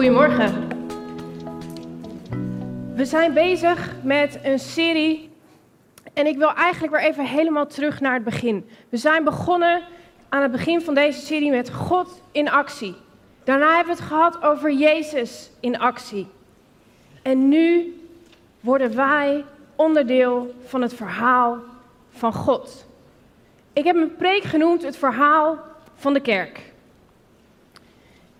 Goedemorgen. We zijn bezig met een serie en ik wil eigenlijk weer even helemaal terug naar het begin. We zijn begonnen aan het begin van deze serie met God in actie. Daarna hebben we het gehad over Jezus in actie. En nu worden wij onderdeel van het verhaal van God. Ik heb mijn preek genoemd het verhaal van de kerk.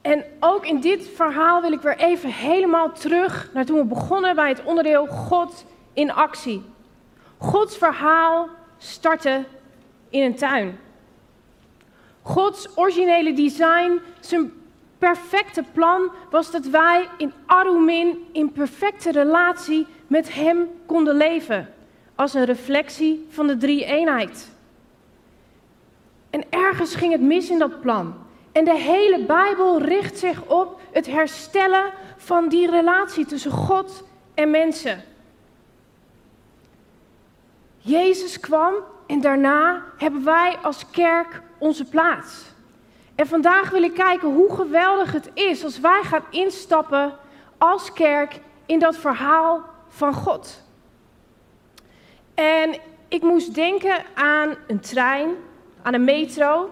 En ook in dit verhaal wil ik weer even helemaal terug naar toen we begonnen bij het onderdeel God in actie. Gods verhaal startte in een tuin. Gods originele design, zijn perfecte plan was dat wij in Arumin in perfecte relatie met Hem konden leven. Als een reflectie van de drie eenheid. En ergens ging het mis in dat plan. En de hele Bijbel richt zich op het herstellen van die relatie tussen God en mensen. Jezus kwam en daarna hebben wij als kerk onze plaats. En vandaag wil ik kijken hoe geweldig het is als wij gaan instappen als kerk in dat verhaal van God. En ik moest denken aan een trein, aan een metro.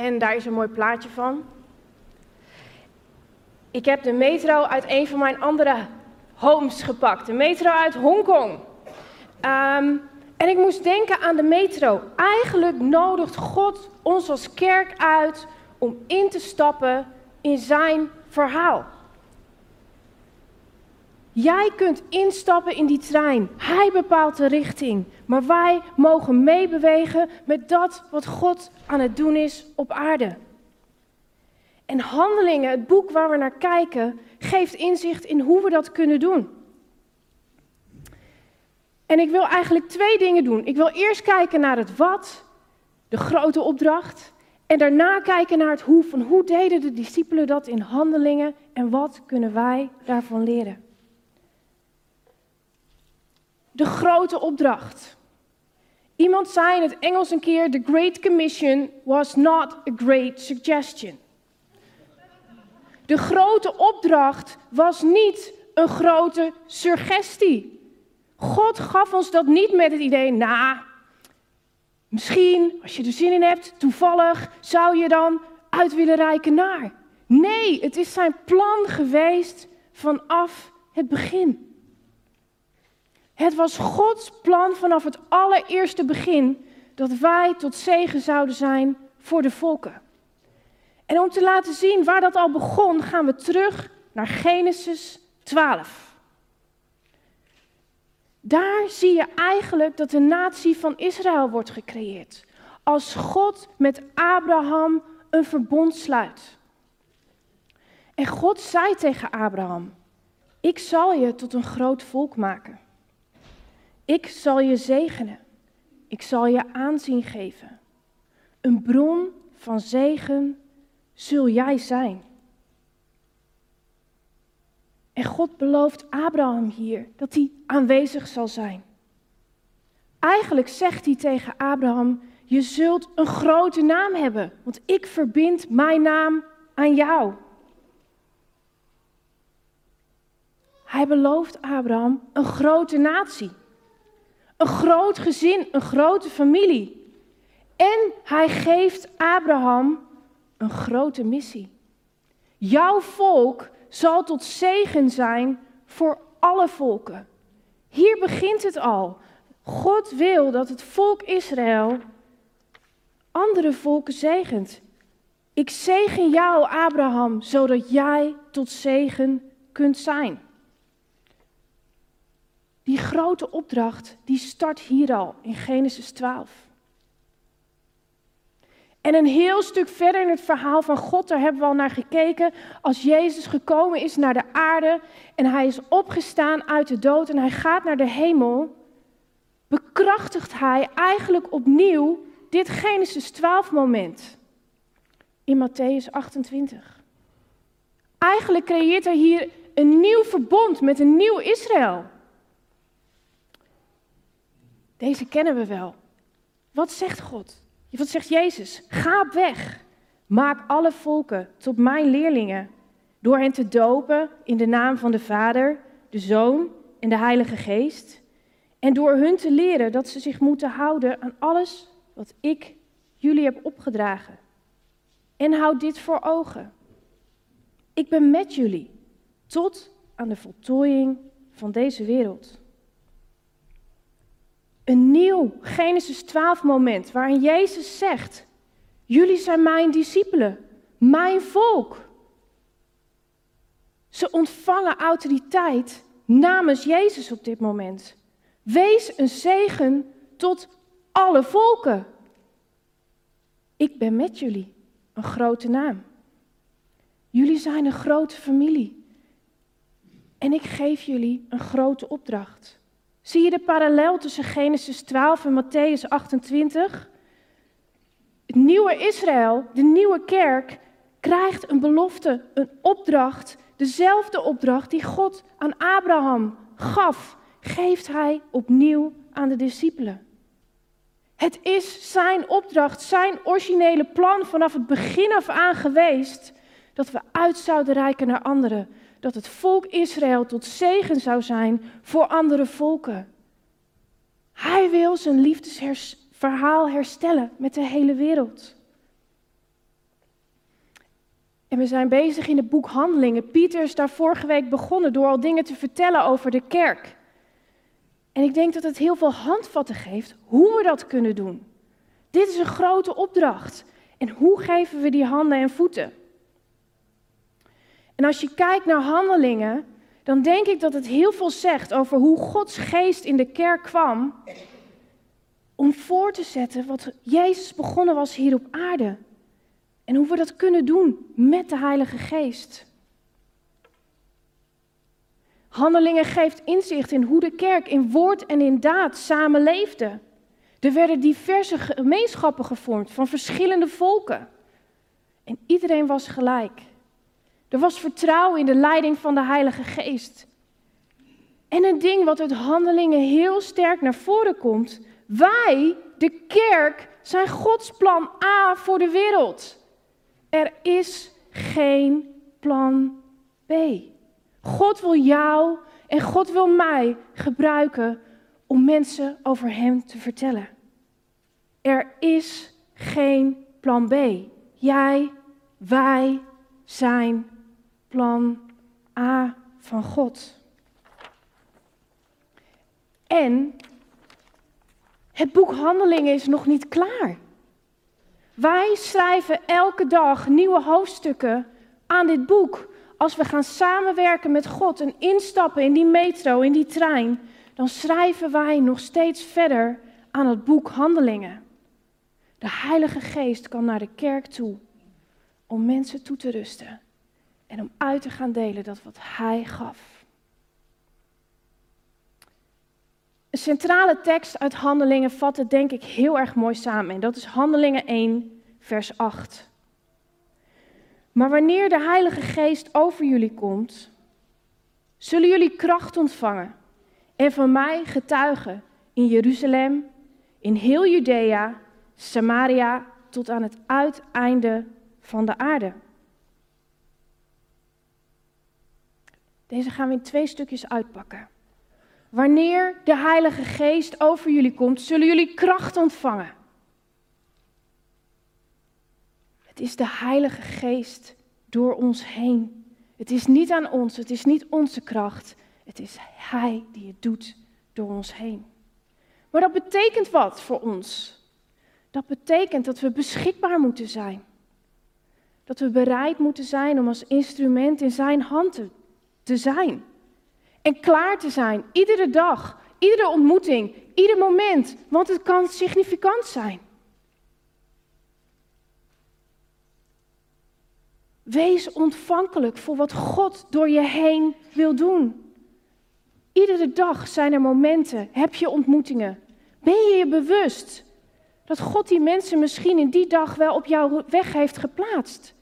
En daar is een mooi plaatje van. Ik heb de metro uit een van mijn andere homes gepakt. De metro uit Hongkong. Um, en ik moest denken aan de metro. Eigenlijk nodigt God ons als kerk uit om in te stappen in zijn verhaal. Jij kunt instappen in die trein. Hij bepaalt de richting. Maar wij mogen meebewegen met dat wat God aan het doen is op aarde. En Handelingen, het boek waar we naar kijken, geeft inzicht in hoe we dat kunnen doen. En ik wil eigenlijk twee dingen doen. Ik wil eerst kijken naar het wat, de grote opdracht. En daarna kijken naar het hoe. Van hoe deden de discipelen dat in handelingen en wat kunnen wij daarvan leren? De grote opdracht. Iemand zei in het Engels een keer: The Great Commission was not a great suggestion. De grote opdracht was niet een grote suggestie. God gaf ons dat niet met het idee, nou, misschien als je er zin in hebt, toevallig zou je dan uit willen reiken naar. Nee, het is zijn plan geweest vanaf het begin. Het was Gods plan vanaf het allereerste begin dat wij tot zegen zouden zijn voor de volken. En om te laten zien waar dat al begon, gaan we terug naar Genesis 12. Daar zie je eigenlijk dat de natie van Israël wordt gecreëerd. Als God met Abraham een verbond sluit. En God zei tegen Abraham: Ik zal je tot een groot volk maken. Ik zal je zegenen. Ik zal je aanzien geven. Een bron van zegen zul jij zijn. En God belooft Abraham hier dat hij aanwezig zal zijn. Eigenlijk zegt hij tegen Abraham: Je zult een grote naam hebben, want ik verbind mijn naam aan jou. Hij belooft Abraham een grote natie, een groot gezin, een grote familie. En hij geeft Abraham een grote missie. Jouw volk zal tot zegen zijn voor alle volken. Hier begint het al. God wil dat het volk Israël andere volken zegent. Ik zegen jou, Abraham, zodat jij tot zegen kunt zijn. Die grote opdracht, die start hier al in Genesis 12. En een heel stuk verder in het verhaal van God, daar hebben we al naar gekeken. Als Jezus gekomen is naar de aarde en hij is opgestaan uit de dood en hij gaat naar de hemel, bekrachtigt hij eigenlijk opnieuw dit Genesis 12 moment in Matthäus 28. Eigenlijk creëert hij hier een nieuw verbond met een nieuw Israël. Deze kennen we wel. Wat zegt God? Wat zegt Jezus? Ga weg. Maak alle volken tot mijn leerlingen. door hen te dopen in de naam van de Vader, de Zoon en de Heilige Geest, en door hun te leren dat ze zich moeten houden aan alles wat ik jullie heb opgedragen. En houd dit voor ogen. Ik ben met jullie tot aan de voltooiing van deze wereld. Een nieuw Genesis 12 moment waarin Jezus zegt: Jullie zijn mijn discipelen, mijn volk. Ze ontvangen autoriteit namens Jezus op dit moment. Wees een zegen tot alle volken. Ik ben met jullie, een grote naam. Jullie zijn een grote familie. En ik geef jullie een grote opdracht. Zie je de parallel tussen Genesis 12 en Matthäus 28? Het nieuwe Israël, de nieuwe kerk, krijgt een belofte, een opdracht, dezelfde opdracht die God aan Abraham gaf, geeft hij opnieuw aan de discipelen. Het is zijn opdracht, zijn originele plan vanaf het begin af aan geweest dat we uit zouden reiken naar anderen. Dat het volk Israël tot zegen zou zijn voor andere volken. Hij wil zijn liefdesverhaal herstellen met de hele wereld. En we zijn bezig in het boek Handelingen. Pieter is daar vorige week begonnen door al dingen te vertellen over de kerk. En ik denk dat het heel veel handvatten geeft hoe we dat kunnen doen. Dit is een grote opdracht. En hoe geven we die handen en voeten? En als je kijkt naar handelingen, dan denk ik dat het heel veel zegt over hoe Gods geest in de kerk kwam om voor te zetten wat Jezus begonnen was hier op aarde. En hoe we dat kunnen doen met de Heilige Geest. Handelingen geeft inzicht in hoe de kerk in woord en in daad samen leefde. Er werden diverse gemeenschappen gevormd van verschillende volken. En iedereen was gelijk. Er was vertrouwen in de leiding van de Heilige Geest. En een ding wat uit handelingen heel sterk naar voren komt. Wij, de kerk, zijn Gods plan A voor de wereld. Er is geen plan B. God wil jou en God wil mij gebruiken om mensen over Hem te vertellen. Er is geen plan B. Jij, wij zijn plan A van God. En het boek Handelingen is nog niet klaar. Wij schrijven elke dag nieuwe hoofdstukken aan dit boek. Als we gaan samenwerken met God en instappen in die metro, in die trein, dan schrijven wij nog steeds verder aan het boek Handelingen. De Heilige Geest kan naar de kerk toe om mensen toe te rusten en om uit te gaan delen dat wat Hij gaf. Een centrale tekst uit Handelingen vat het denk ik heel erg mooi samen. En dat is Handelingen 1, vers 8. Maar wanneer de Heilige Geest over jullie komt, zullen jullie kracht ontvangen en van mij getuigen in Jeruzalem, in heel Judea, Samaria tot aan het uiteinde van de aarde. Deze gaan we in twee stukjes uitpakken. Wanneer de Heilige Geest over jullie komt, zullen jullie kracht ontvangen. Het is de Heilige Geest door ons heen. Het is niet aan ons, het is niet onze kracht. Het is Hij die het doet door ons heen. Maar dat betekent wat voor ons? Dat betekent dat we beschikbaar moeten zijn. Dat we bereid moeten zijn om als instrument in Zijn hand te te zijn. En klaar te zijn, iedere dag, iedere ontmoeting, ieder moment, want het kan significant zijn. Wees ontvankelijk voor wat God door je heen wil doen. Iedere dag zijn er momenten, heb je ontmoetingen. Ben je je bewust dat God die mensen misschien in die dag wel op jouw weg heeft geplaatst?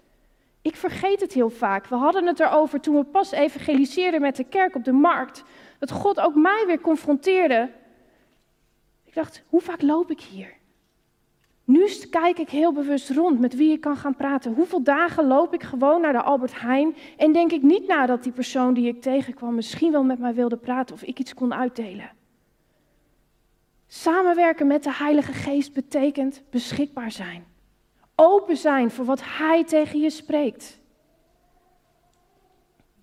Ik vergeet het heel vaak. We hadden het erover toen we pas evangeliseerden met de kerk op de markt. Dat God ook mij weer confronteerde. Ik dacht, hoe vaak loop ik hier? Nu kijk ik heel bewust rond met wie ik kan gaan praten. Hoeveel dagen loop ik gewoon naar de Albert Heijn en denk ik niet na dat die persoon die ik tegenkwam misschien wel met mij wilde praten of ik iets kon uitdelen. Samenwerken met de Heilige Geest betekent beschikbaar zijn. Open zijn voor wat Hij tegen je spreekt.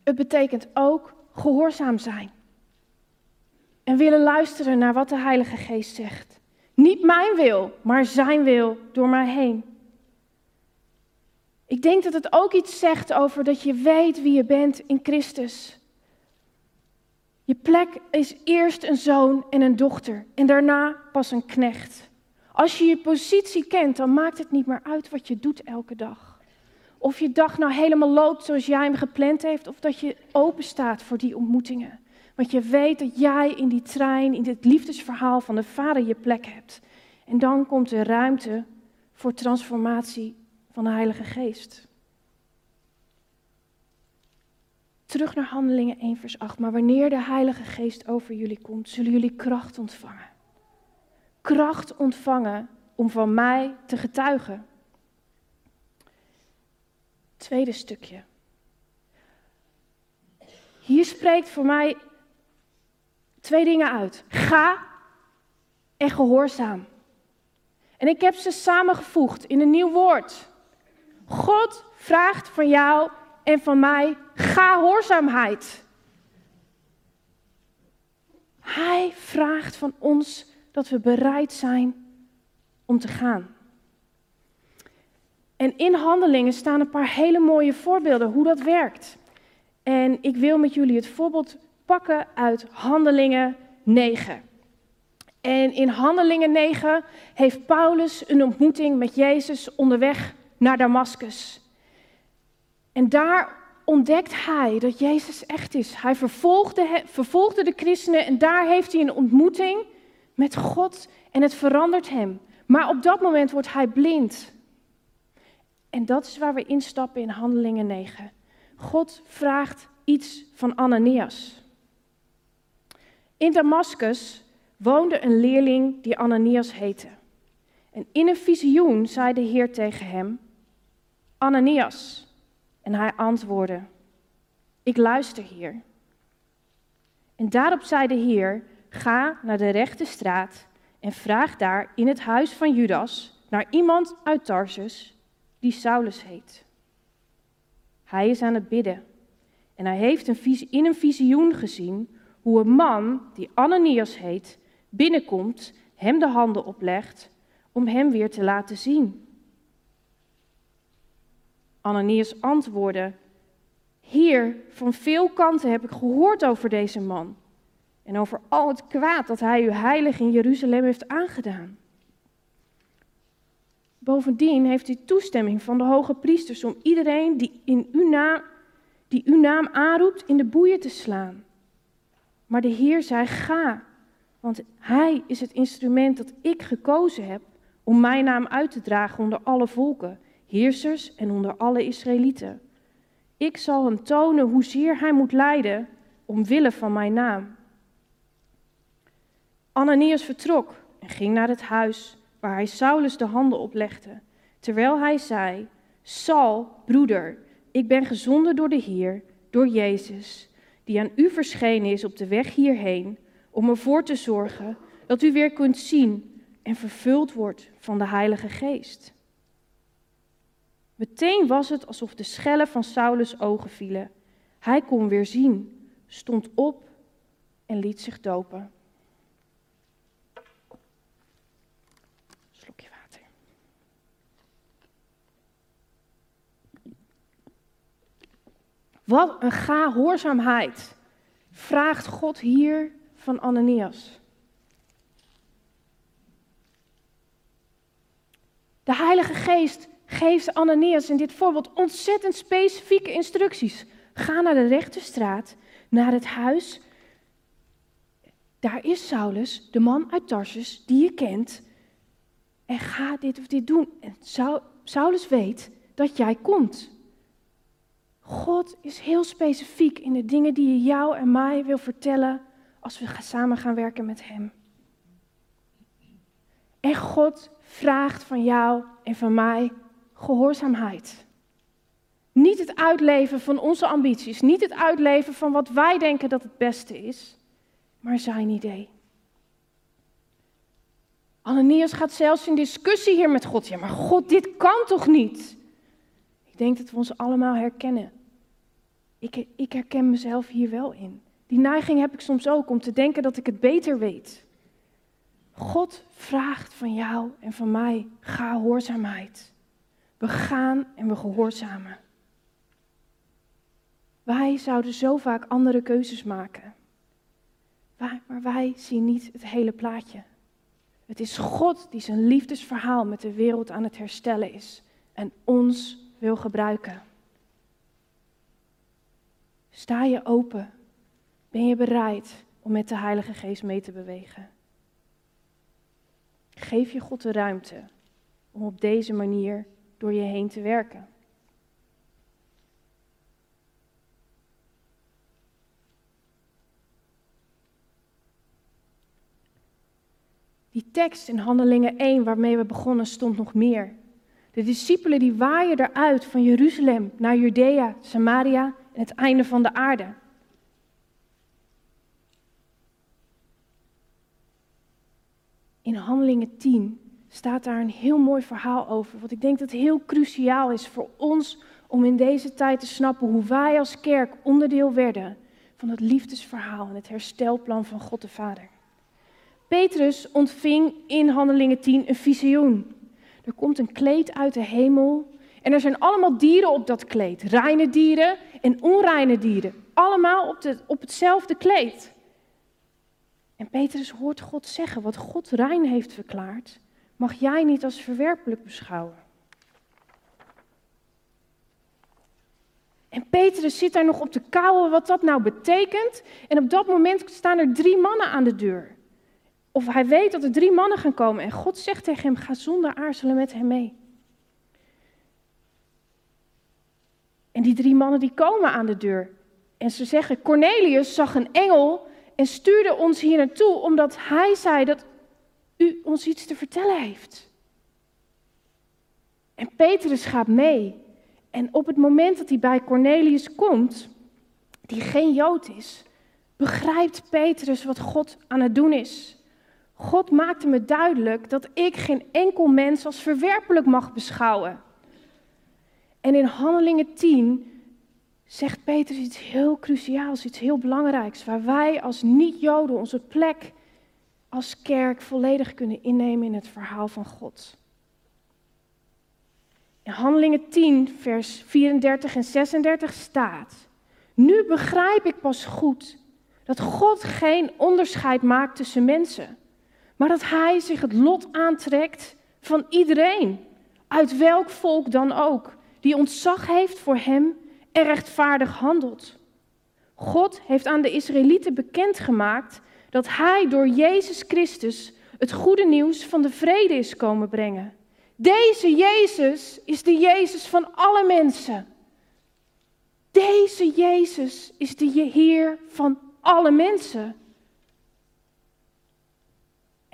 Het betekent ook gehoorzaam zijn. En willen luisteren naar wat de Heilige Geest zegt. Niet mijn wil, maar Zijn wil door mij heen. Ik denk dat het ook iets zegt over dat je weet wie je bent in Christus. Je plek is eerst een zoon en een dochter en daarna pas een knecht. Als je je positie kent, dan maakt het niet meer uit wat je doet elke dag. Of je dag nou helemaal loopt zoals jij hem gepland heeft, of dat je open staat voor die ontmoetingen. Want je weet dat jij in die trein, in dit liefdesverhaal van de Vader je plek hebt. En dan komt er ruimte voor transformatie van de Heilige Geest. Terug naar Handelingen 1, vers 8. Maar wanneer de Heilige Geest over jullie komt, zullen jullie kracht ontvangen. Kracht ontvangen om van mij te getuigen. Tweede stukje. Hier spreekt voor mij twee dingen uit. Ga en gehoorzaam. En ik heb ze samengevoegd in een nieuw woord. God vraagt van jou en van mij gehoorzaamheid. Hij vraagt van ons dat we bereid zijn om te gaan. En in handelingen staan een paar hele mooie voorbeelden hoe dat werkt. En ik wil met jullie het voorbeeld pakken uit Handelingen 9. En in Handelingen 9 heeft Paulus een ontmoeting met Jezus onderweg naar Damascus. En daar ontdekt hij dat Jezus echt is. Hij vervolgde, vervolgde de christenen en daar heeft hij een ontmoeting met God en het verandert hem. Maar op dat moment wordt hij blind. En dat is waar we instappen in Handelingen 9. God vraagt iets van Ananias. In Damascus woonde een leerling die Ananias heette. En in een visioen zei de Heer tegen hem: Ananias. En hij antwoordde: Ik luister hier. En daarop zei de Heer: Ga naar de rechte straat en vraag daar in het huis van Judas naar iemand uit Tarsus die Saulus heet. Hij is aan het bidden en hij heeft een in een visioen gezien hoe een man die Ananias heet binnenkomt, hem de handen oplegt om hem weer te laten zien. Ananias antwoordde: Heer, van veel kanten heb ik gehoord over deze man en over al het kwaad dat hij u heilig in Jeruzalem heeft aangedaan. Bovendien heeft hij toestemming van de hoge priesters om iedereen die, in uw naam, die uw naam aanroept in de boeien te slaan. Maar de Heer zei: Ga, want hij is het instrument dat ik gekozen heb om mijn naam uit te dragen onder alle volken, heersers en onder alle Israëlieten. Ik zal hem tonen hoezeer hij moet lijden omwille van mijn naam. Ananias vertrok en ging naar het huis waar hij Saulus de handen oplegde, terwijl hij zei: Saul, broeder, ik ben gezonden door de Heer, door Jezus, die aan u verschenen is op de weg hierheen, om ervoor te zorgen dat u weer kunt zien en vervuld wordt van de Heilige Geest. Meteen was het alsof de schellen van Saulus ogen vielen. Hij kon weer zien, stond op en liet zich dopen. Wat een gehoorzaamheid vraagt God hier van Ananias. De Heilige Geest geeft Ananias in dit voorbeeld ontzettend specifieke instructies. Ga naar de rechte straat, naar het huis. Daar is Saulus, de man uit Tarsus, die je kent. En ga dit of dit doen. En Saulus weet dat jij komt. God is heel specifiek in de dingen die je jou en mij wil vertellen als we samen gaan werken met Hem. En God vraagt van jou en van mij gehoorzaamheid. Niet het uitleven van onze ambities, niet het uitleven van wat wij denken dat het beste is, maar zijn idee. Ananias gaat zelfs in discussie hier met God. Ja, maar God, dit kan toch niet? Ik denk dat we ons allemaal herkennen. Ik, ik herken mezelf hier wel in. Die neiging heb ik soms ook om te denken dat ik het beter weet. God vraagt van jou en van mij gehoorzaamheid. We gaan en we gehoorzamen. Wij zouden zo vaak andere keuzes maken. Maar wij zien niet het hele plaatje. Het is God die zijn liefdesverhaal met de wereld aan het herstellen is en ons wil gebruiken. Sta je open? Ben je bereid om met de Heilige Geest mee te bewegen? Geef je God de ruimte om op deze manier door je heen te werken. Die tekst in Handelingen 1 waarmee we begonnen stond nog meer. De discipelen die waaien eruit van Jeruzalem naar Judea, Samaria en het einde van de aarde. In Handelingen 10 staat daar een heel mooi verhaal over, wat ik denk dat heel cruciaal is voor ons om in deze tijd te snappen hoe wij als kerk onderdeel werden van het liefdesverhaal en het herstelplan van God de Vader. Petrus ontving in Handelingen 10 een visioen. Er komt een kleed uit de hemel en er zijn allemaal dieren op dat kleed. Reine dieren en onreine dieren. Allemaal op, de, op hetzelfde kleed. En Petrus hoort God zeggen, wat God rein heeft verklaard, mag jij niet als verwerpelijk beschouwen. En Petrus zit daar nog op te kouwen wat dat nou betekent. En op dat moment staan er drie mannen aan de deur. Of hij weet dat er drie mannen gaan komen. En God zegt tegen hem: ga zonder aarzelen met hem mee. En die drie mannen die komen aan de deur. En ze zeggen: Cornelius zag een engel en stuurde ons hier naartoe omdat hij zei dat u ons iets te vertellen heeft. En Petrus gaat mee. En op het moment dat hij bij Cornelius komt, die geen Jood is, begrijpt Petrus wat God aan het doen is. God maakte me duidelijk dat ik geen enkel mens als verwerpelijk mag beschouwen. En in Handelingen 10 zegt Petrus iets heel cruciaals, iets heel belangrijks, waar wij als niet-Joden onze plek als kerk volledig kunnen innemen in het verhaal van God. In Handelingen 10, vers 34 en 36 staat: Nu begrijp ik pas goed dat God geen onderscheid maakt tussen mensen, maar dat Hij zich het lot aantrekt van iedereen, uit welk volk dan ook, die ontzag heeft voor Hem en rechtvaardig handelt. God heeft aan de Israëlieten bekendgemaakt dat Hij door Jezus Christus het goede nieuws van de vrede is komen brengen. Deze Jezus is de Jezus van alle mensen. Deze Jezus is de Heer van alle mensen.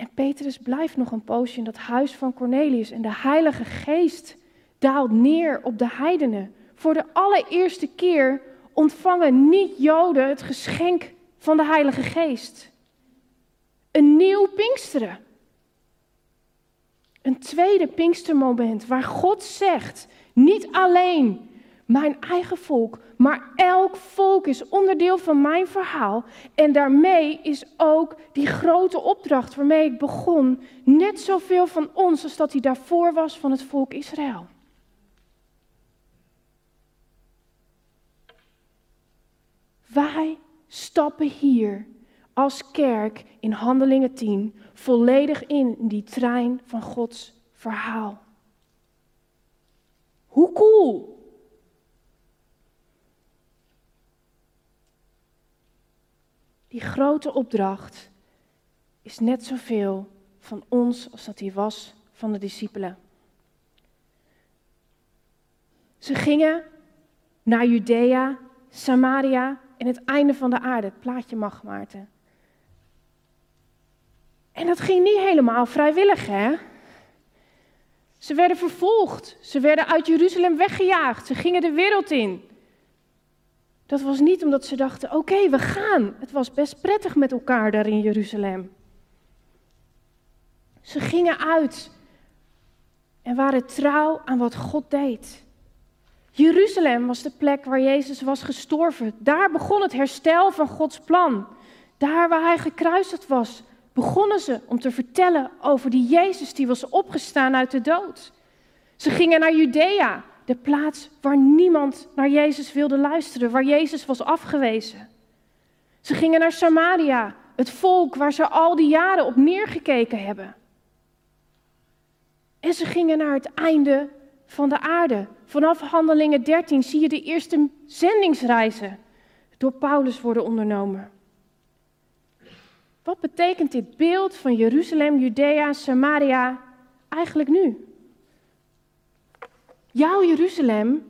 En Petrus blijft nog een poosje in dat huis van Cornelius en de Heilige Geest daalt neer op de heidenen. Voor de allereerste keer ontvangen niet-Joden het geschenk van de Heilige Geest. Een nieuw Pinksteren. Een tweede Pinkstermoment waar God zegt: niet alleen mijn eigen volk, maar elk volk is onderdeel van mijn verhaal. En daarmee is ook die grote opdracht waarmee ik begon, net zoveel van ons als dat hij daarvoor was van het volk Israël. Wij stappen hier als kerk in Handelingen 10 volledig in die trein van Gods verhaal. Hoe cool! Die grote opdracht is net zoveel van ons als dat die was van de discipelen. Ze gingen naar Judea, Samaria en het einde van de aarde. Het plaatje mag, Maarten. En dat ging niet helemaal vrijwillig, hè? Ze werden vervolgd. Ze werden uit Jeruzalem weggejaagd. Ze gingen de wereld in. Dat was niet omdat ze dachten: oké, we gaan. Het was best prettig met elkaar daar in Jeruzalem. Ze gingen uit en waren trouw aan wat God deed. Jeruzalem was de plek waar Jezus was gestorven. Daar begon het herstel van Gods plan. Daar waar hij gekruisigd was, begonnen ze om te vertellen over die Jezus die was opgestaan uit de dood. Ze gingen naar Judea, de plaats waar niemand naar Jezus wilde luisteren, waar Jezus was afgewezen. Ze gingen naar Samaria, het volk waar ze al die jaren op neergekeken hebben. En ze gingen naar het einde van de aarde. Vanaf Handelingen 13 zie je de eerste zendingsreizen door Paulus worden ondernomen. Wat betekent dit beeld van Jeruzalem, Judea, Samaria eigenlijk nu? Jouw Jeruzalem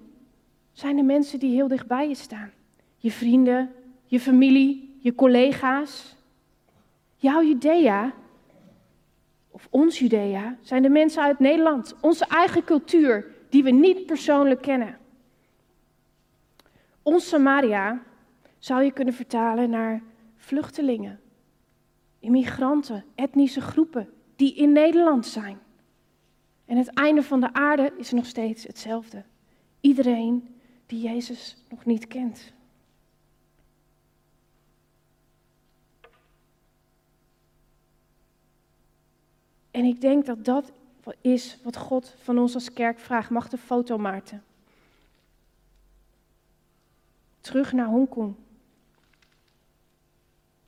zijn de mensen die heel dichtbij je staan. Je vrienden, je familie, je collega's. Jouw Judea, of ons Judea, zijn de mensen uit Nederland, onze eigen cultuur, die we niet persoonlijk kennen. Ons Samaria zou je kunnen vertalen naar vluchtelingen, immigranten, etnische groepen die in Nederland zijn. En het einde van de aarde is nog steeds hetzelfde. Iedereen die Jezus nog niet kent. En ik denk dat dat is wat God van ons als kerk vraagt. Mag de foto, Maarten? Terug naar Hongkong.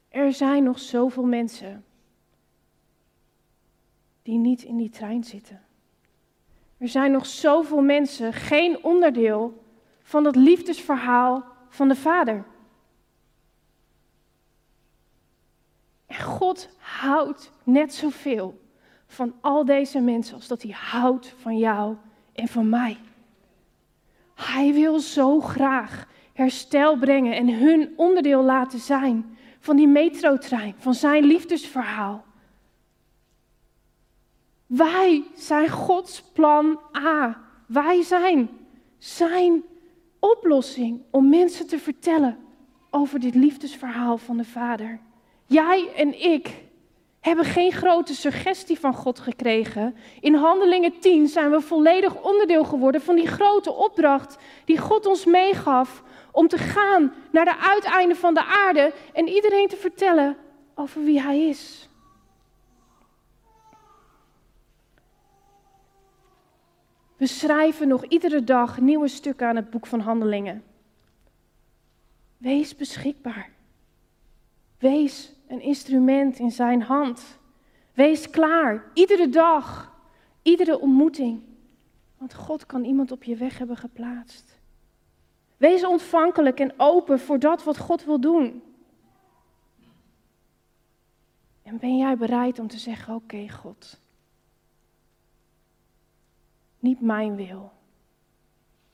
Er zijn nog zoveel mensen die niet in die trein zitten. Er zijn nog zoveel mensen geen onderdeel van het liefdesverhaal van de Vader. En God houdt net zoveel van al deze mensen als dat hij houdt van jou en van mij. Hij wil zo graag herstel brengen en hun onderdeel laten zijn van die metrotrein, van zijn liefdesverhaal. Wij zijn Gods plan A. Wij zijn zijn oplossing om mensen te vertellen over dit liefdesverhaal van de Vader. Jij en ik hebben geen grote suggestie van God gekregen. In Handelingen 10 zijn we volledig onderdeel geworden van die grote opdracht die God ons meegaf om te gaan naar de uiteinden van de aarde en iedereen te vertellen over wie Hij is. We schrijven nog iedere dag nieuwe stukken aan het boek van Handelingen. Wees beschikbaar. Wees een instrument in zijn hand. Wees klaar, iedere dag, iedere ontmoeting. Want God kan iemand op je weg hebben geplaatst. Wees ontvankelijk en open voor dat wat God wil doen. En ben jij bereid om te zeggen: Oké, God. Niet mijn wil,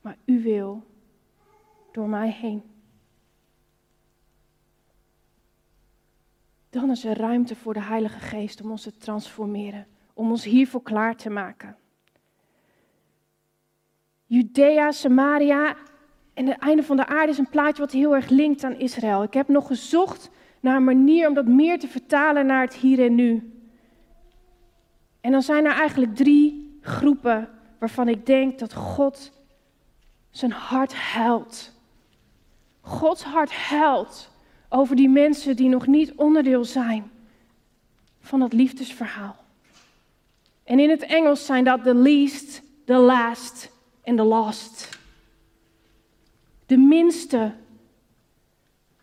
maar uw wil door mij heen. Dan is er ruimte voor de Heilige Geest om ons te transformeren, om ons hiervoor klaar te maken. Judea, Samaria en het einde van de aarde is een plaatje wat heel erg linkt aan Israël. Ik heb nog gezocht naar een manier om dat meer te vertalen naar het hier en nu. En dan zijn er eigenlijk drie groepen waarvan ik denk dat God zijn hart huilt. Gods hart huilt over die mensen die nog niet onderdeel zijn van het liefdesverhaal. En in het Engels zijn dat the least, the last en the lost. De minste,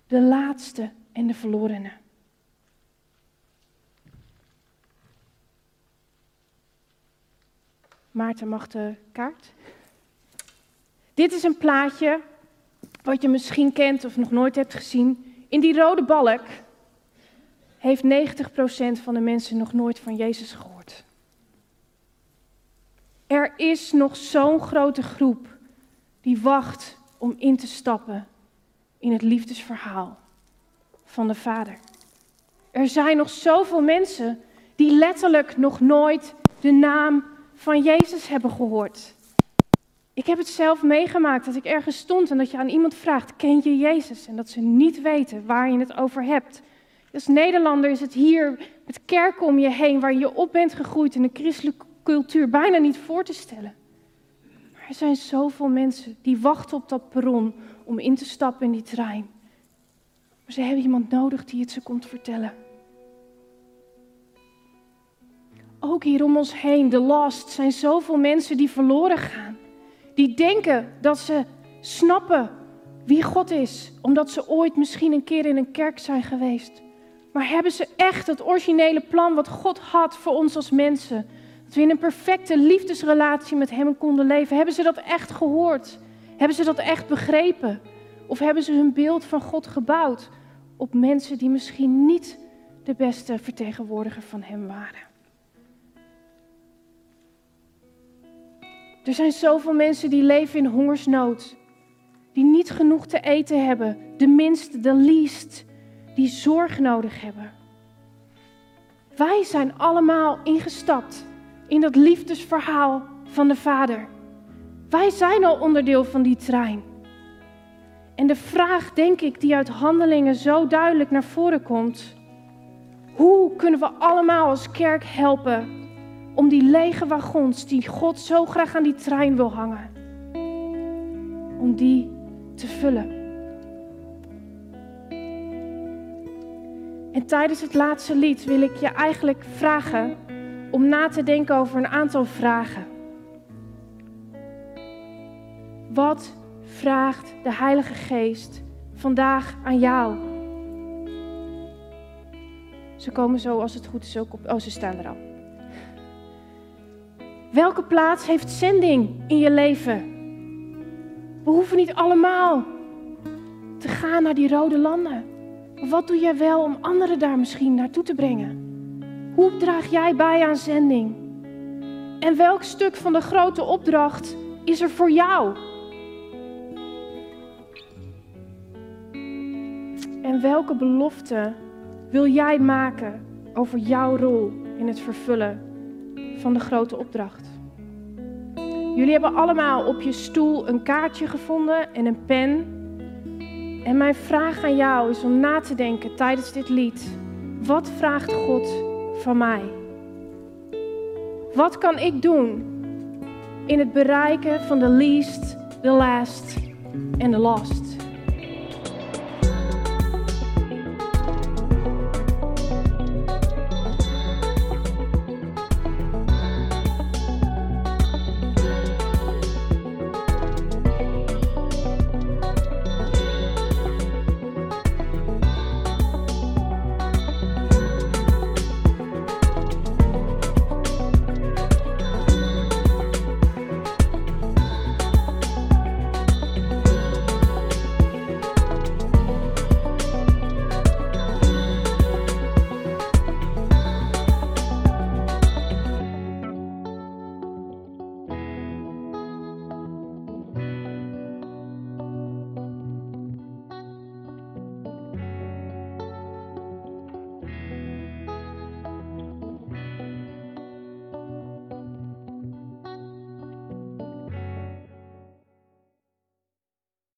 de laatste en de verlorene. Maarten mag de kaart. Dit is een plaatje wat je misschien kent of nog nooit hebt gezien. In die rode balk heeft 90% van de mensen nog nooit van Jezus gehoord. Er is nog zo'n grote groep die wacht om in te stappen in het liefdesverhaal van de Vader. Er zijn nog zoveel mensen die letterlijk nog nooit de naam van Jezus hebben gehoord. Ik heb het zelf meegemaakt dat ik ergens stond en dat je aan iemand vraagt: Ken je Jezus? En dat ze niet weten waar je het over hebt. Als Nederlander is het hier met kerken om je heen waar je op bent gegroeid in een christelijke cultuur bijna niet voor te stellen. Maar er zijn zoveel mensen die wachten op dat perron om in te stappen in die trein. Maar ze hebben iemand nodig die het ze komt vertellen. Ook hier om ons heen, de last, zijn zoveel mensen die verloren gaan. Die denken dat ze snappen wie God is, omdat ze ooit misschien een keer in een kerk zijn geweest. Maar hebben ze echt het originele plan wat God had voor ons als mensen? Dat we in een perfecte liefdesrelatie met Hem konden leven. Hebben ze dat echt gehoord? Hebben ze dat echt begrepen? Of hebben ze hun beeld van God gebouwd op mensen die misschien niet de beste vertegenwoordiger van Hem waren? Er zijn zoveel mensen die leven in hongersnood, die niet genoeg te eten hebben, de minste, de least, die zorg nodig hebben. Wij zijn allemaal ingestapt in dat liefdesverhaal van de Vader. Wij zijn al onderdeel van die trein. En de vraag, denk ik, die uit handelingen zo duidelijk naar voren komt: hoe kunnen we allemaal als kerk helpen om die lege wagons die God zo graag aan die trein wil hangen, om die te vullen? En tijdens het laatste lied wil ik je eigenlijk vragen om na te denken over een aantal vragen. Wat vraagt de Heilige Geest vandaag aan jou? Ze komen zo als het goed is ook op. Oh, ze staan er al. Welke plaats heeft zending in je leven? We hoeven niet allemaal te gaan naar die rode landen. Wat doe jij wel om anderen daar misschien naartoe te brengen? Hoe draag jij bij aan zending? En welk stuk van de grote opdracht is er voor jou? En welke belofte wil jij maken over jouw rol in het vervullen van de grote opdracht? Jullie hebben allemaal op je stoel een kaartje gevonden en een pen. En mijn vraag aan jou is om na te denken tijdens dit lied. Wat vraagt God van mij? Wat kan ik doen in het bereiken van de least, the last en the lost?